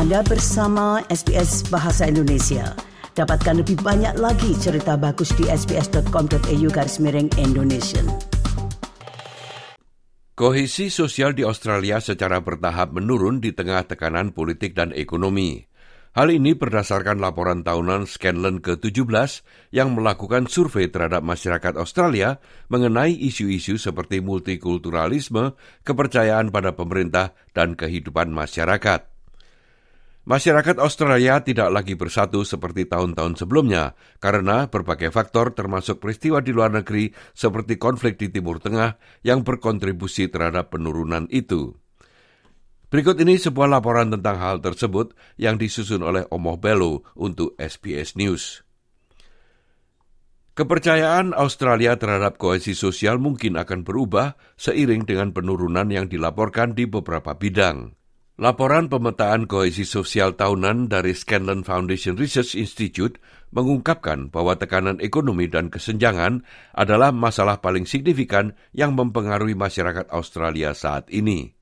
Anda bersama SBS Bahasa Indonesia. Dapatkan lebih banyak lagi cerita bagus di sbs.com.au garis miring Indonesia. Kohesi sosial di Australia secara bertahap menurun di tengah tekanan politik dan ekonomi. Hal ini berdasarkan laporan tahunan Scanlon ke-17 yang melakukan survei terhadap masyarakat Australia mengenai isu-isu seperti multikulturalisme, kepercayaan pada pemerintah, dan kehidupan masyarakat. Masyarakat Australia tidak lagi bersatu seperti tahun-tahun sebelumnya karena berbagai faktor termasuk peristiwa di luar negeri seperti konflik di Timur Tengah yang berkontribusi terhadap penurunan itu. Berikut ini sebuah laporan tentang hal tersebut yang disusun oleh Omoh Belo untuk SBS News. Kepercayaan Australia terhadap kohesi sosial mungkin akan berubah seiring dengan penurunan yang dilaporkan di beberapa bidang. Laporan pemetaan kohesi sosial tahunan dari Scanlon Foundation Research Institute mengungkapkan bahwa tekanan ekonomi dan kesenjangan adalah masalah paling signifikan yang mempengaruhi masyarakat Australia saat ini.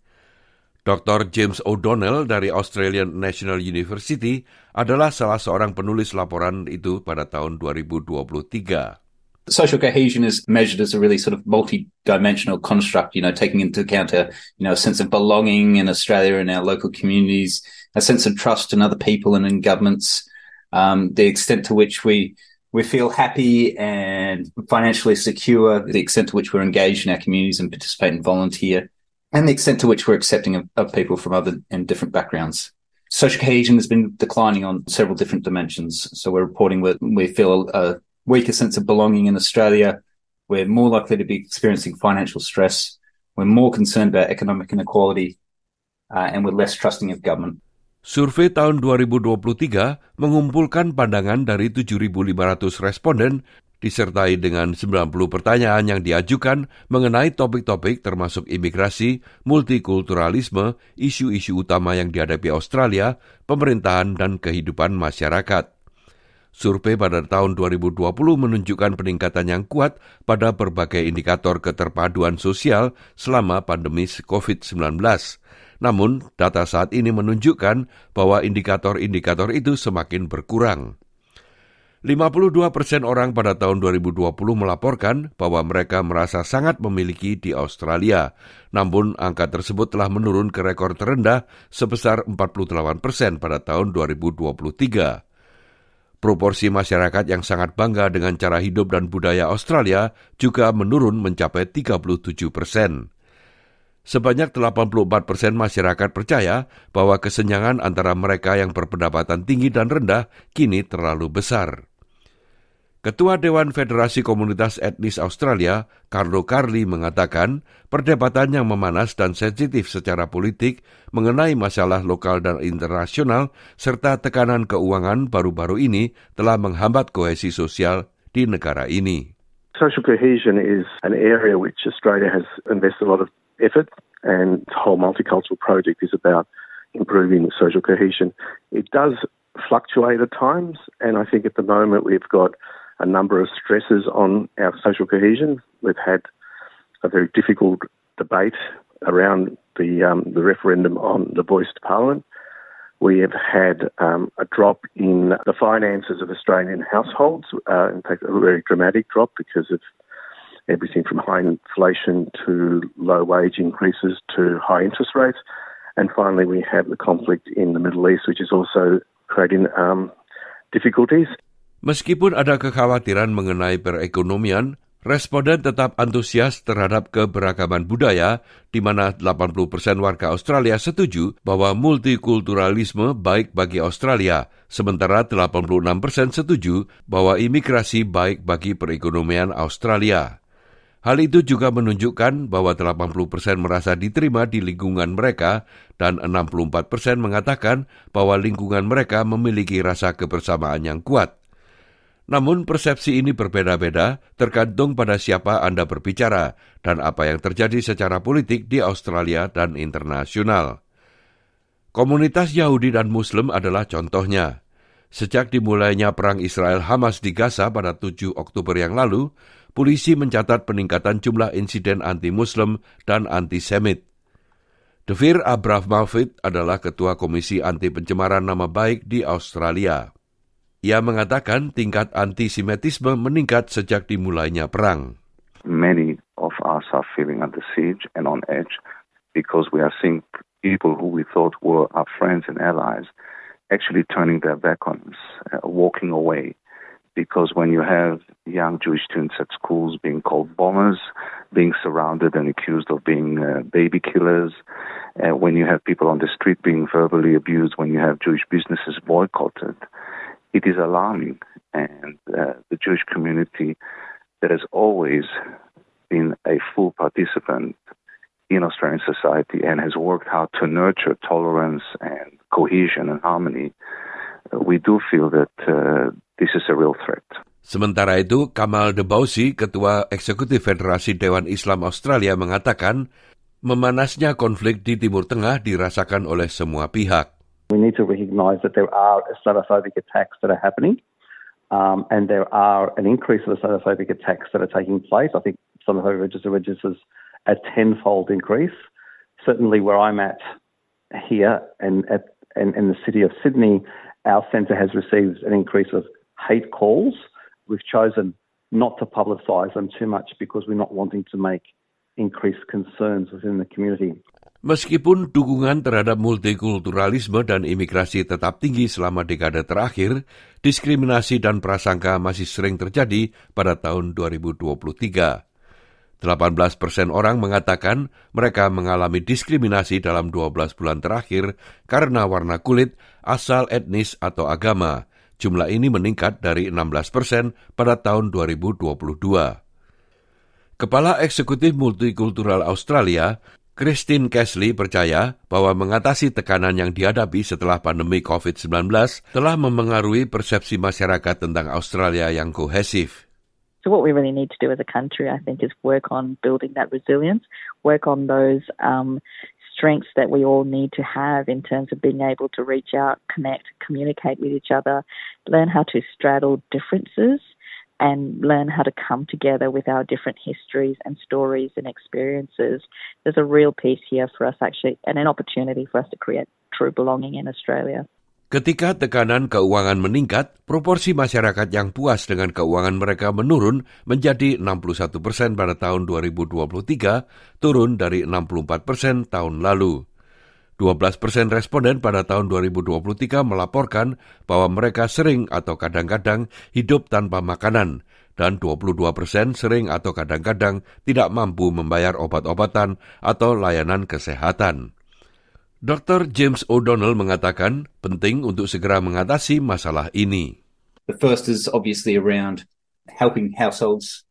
Dr. James O'Donnell dari Australian National University adalah salah seorang penulis laporan itu pada tahun 2023. Social cohesion is measured as a really sort of multi-dimensional construct, you know, taking into account a, you know, a sense of belonging in Australia and our local communities, a sense of trust in other people and in governments, um, the extent to which we we feel happy and financially secure, the extent to which we're engaged in our communities and participate and volunteer, and the extent to which we're accepting of, of people from other and different backgrounds. Social cohesion has been declining on several different dimensions. So we're reporting that we feel a weaker sense of belonging in Australia. We're more likely to be experiencing financial stress. We're more concerned about economic inequality, uh, and we're less trusting of government. Survei tahun 2023 mengumpulkan pandangan dari 7.500 responden disertai dengan 90 pertanyaan yang diajukan mengenai topik-topik termasuk imigrasi, multikulturalisme, isu-isu utama yang dihadapi Australia, pemerintahan, dan kehidupan masyarakat. Survei pada tahun 2020 menunjukkan peningkatan yang kuat pada berbagai indikator keterpaduan sosial selama pandemi COVID-19. Namun, data saat ini menunjukkan bahwa indikator-indikator itu semakin berkurang. 52 persen orang pada tahun 2020 melaporkan bahwa mereka merasa sangat memiliki di Australia. Namun angka tersebut telah menurun ke rekor terendah sebesar 48 persen pada tahun 2023. Proporsi masyarakat yang sangat bangga dengan cara hidup dan budaya Australia juga menurun mencapai 37 persen. Sebanyak 84 persen masyarakat percaya bahwa kesenjangan antara mereka yang berpendapatan tinggi dan rendah kini terlalu besar. Ketua Dewan Federasi Komunitas Etnis Australia, Carlo Carli, mengatakan perdebatan yang memanas dan sensitif secara politik mengenai masalah lokal dan internasional serta tekanan keuangan baru-baru ini telah menghambat kohesi sosial di negara ini. Social cohesion is an area which Australia has invested a lot of effort, and the whole multicultural project is about improving social cohesion. It does fluctuate at times, and I think at the moment we've got a number of stresses on our social cohesion. We've had a very difficult debate around the um, the referendum on the voice to parliament. We have had um, a drop in the finances of Australian households. Uh, in fact, a very dramatic drop because of everything from high inflation to low wage increases to high interest rates. And finally, we have the conflict in the Middle East, which is also creating um, difficulties. Meskipun ada kekhawatiran mengenai perekonomian, responden tetap antusias terhadap keberagaman budaya, di mana 80 persen warga Australia setuju bahwa multikulturalisme baik bagi Australia, sementara 86 persen setuju bahwa imigrasi baik bagi perekonomian Australia. Hal itu juga menunjukkan bahwa 80 persen merasa diterima di lingkungan mereka dan 64 persen mengatakan bahwa lingkungan mereka memiliki rasa kebersamaan yang kuat. Namun persepsi ini berbeda-beda tergantung pada siapa Anda berbicara dan apa yang terjadi secara politik di Australia dan internasional. Komunitas Yahudi dan Muslim adalah contohnya. Sejak dimulainya perang Israel Hamas di Gaza pada 7 Oktober yang lalu, polisi mencatat peningkatan jumlah insiden anti-Muslim dan anti-Semit. Devir Abraf Mafid adalah Ketua Komisi Anti Pencemaran Nama Baik di Australia. Ia mengatakan tingkat antisemitisme meningkat sejak dimulainya perang. Many of us are feeling under siege and on edge because we are seeing people who we thought were our friends and allies actually turning their back on us, uh, walking away. Because when you have young Jewish students at schools being called bombers, being surrounded and accused of being uh, baby killers, uh, when you have people on the street being verbally abused, when you have Jewish businesses boycotted, it is alarming. And uh, the Jewish community that has always been a full participant in Australian society and has worked hard to nurture tolerance and cohesion and harmony, uh, we do feel that uh, this is a real threat. Sementara itu, Kamal Debausi, Ketua Eksekutif Federasi Dewan Islam Australia mengatakan, memanasnya konflik di Timur Tengah dirasakan oleh semua pihak. We need to recognise that there are Islamophobic attacks that are happening, um, and there are an increase of Islamophobic attacks that are taking place. I think Islamophobic register registers a tenfold increase. Certainly, where I'm at here and at and in the city of Sydney, our centre has received an increase of hate calls. We've chosen not to publicise them too much because we're not wanting to make increased concerns within the community. Meskipun dukungan terhadap multikulturalisme dan imigrasi tetap tinggi selama dekade terakhir, diskriminasi dan prasangka masih sering terjadi pada tahun 2023. 18 persen orang mengatakan mereka mengalami diskriminasi dalam 12 bulan terakhir karena warna kulit, asal etnis atau agama. Jumlah ini meningkat dari 16 persen pada tahun 2022. Kepala Eksekutif Multikultural Australia, Christine Kesley percaya bahwa mengatasi tekanan yang dihadapi setelah pandemi COVID-19 telah memengaruhi persepsi masyarakat tentang Australia yang kohesif. So what we really need to do as a country, I think, is work on building that resilience, work on those um, strengths that we all need to have in terms of being able to reach out, connect, communicate with each other, learn how to straddle differences and learn how to come together with our different histories and stories and experiences. There's a real piece here for us actually and an opportunity for us to create true belonging in Australia. Ketika tekanan keuangan meningkat, proporsi masyarakat yang puas dengan keuangan mereka menurun menjadi 61 persen pada tahun 2023, turun dari 64 persen tahun lalu. 12 persen responden pada tahun 2023 melaporkan bahwa mereka sering atau kadang-kadang hidup tanpa makanan, dan 22 persen sering atau kadang-kadang tidak mampu membayar obat-obatan atau layanan kesehatan. Dr. James O'Donnell mengatakan penting untuk segera mengatasi masalah ini. The first is obviously around helping households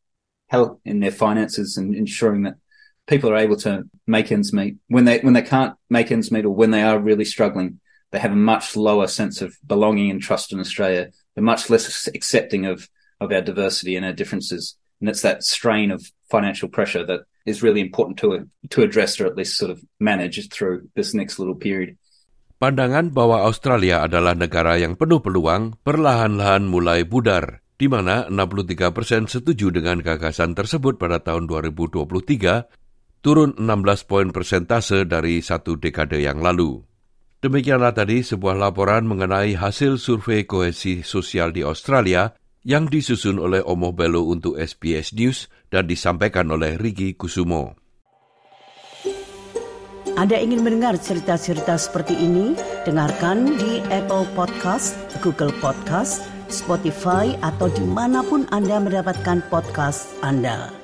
help in their finances and ensuring that people are able to make ends meet. When they when they can't make ends meet or when they are really struggling, they have a much lower sense of belonging and trust in Australia. They're much less accepting of of our diversity and our differences. And it's that strain of financial pressure that is really important to to address or at least sort of manage through this next little period. Pandangan bahwa Australia adalah negara yang penuh peluang perlahan-lahan mulai pudar, di mana 63 persen setuju dengan gagasan tersebut pada tahun 2023, turun 16 poin persentase dari satu dekade yang lalu. Demikianlah tadi sebuah laporan mengenai hasil survei kohesi sosial di Australia yang disusun oleh Omo Bello untuk SBS News dan disampaikan oleh Riki Kusumo. Anda ingin mendengar cerita-cerita seperti ini? Dengarkan di Apple Podcast, Google Podcast, Spotify, atau di mana pun Anda mendapatkan podcast Anda.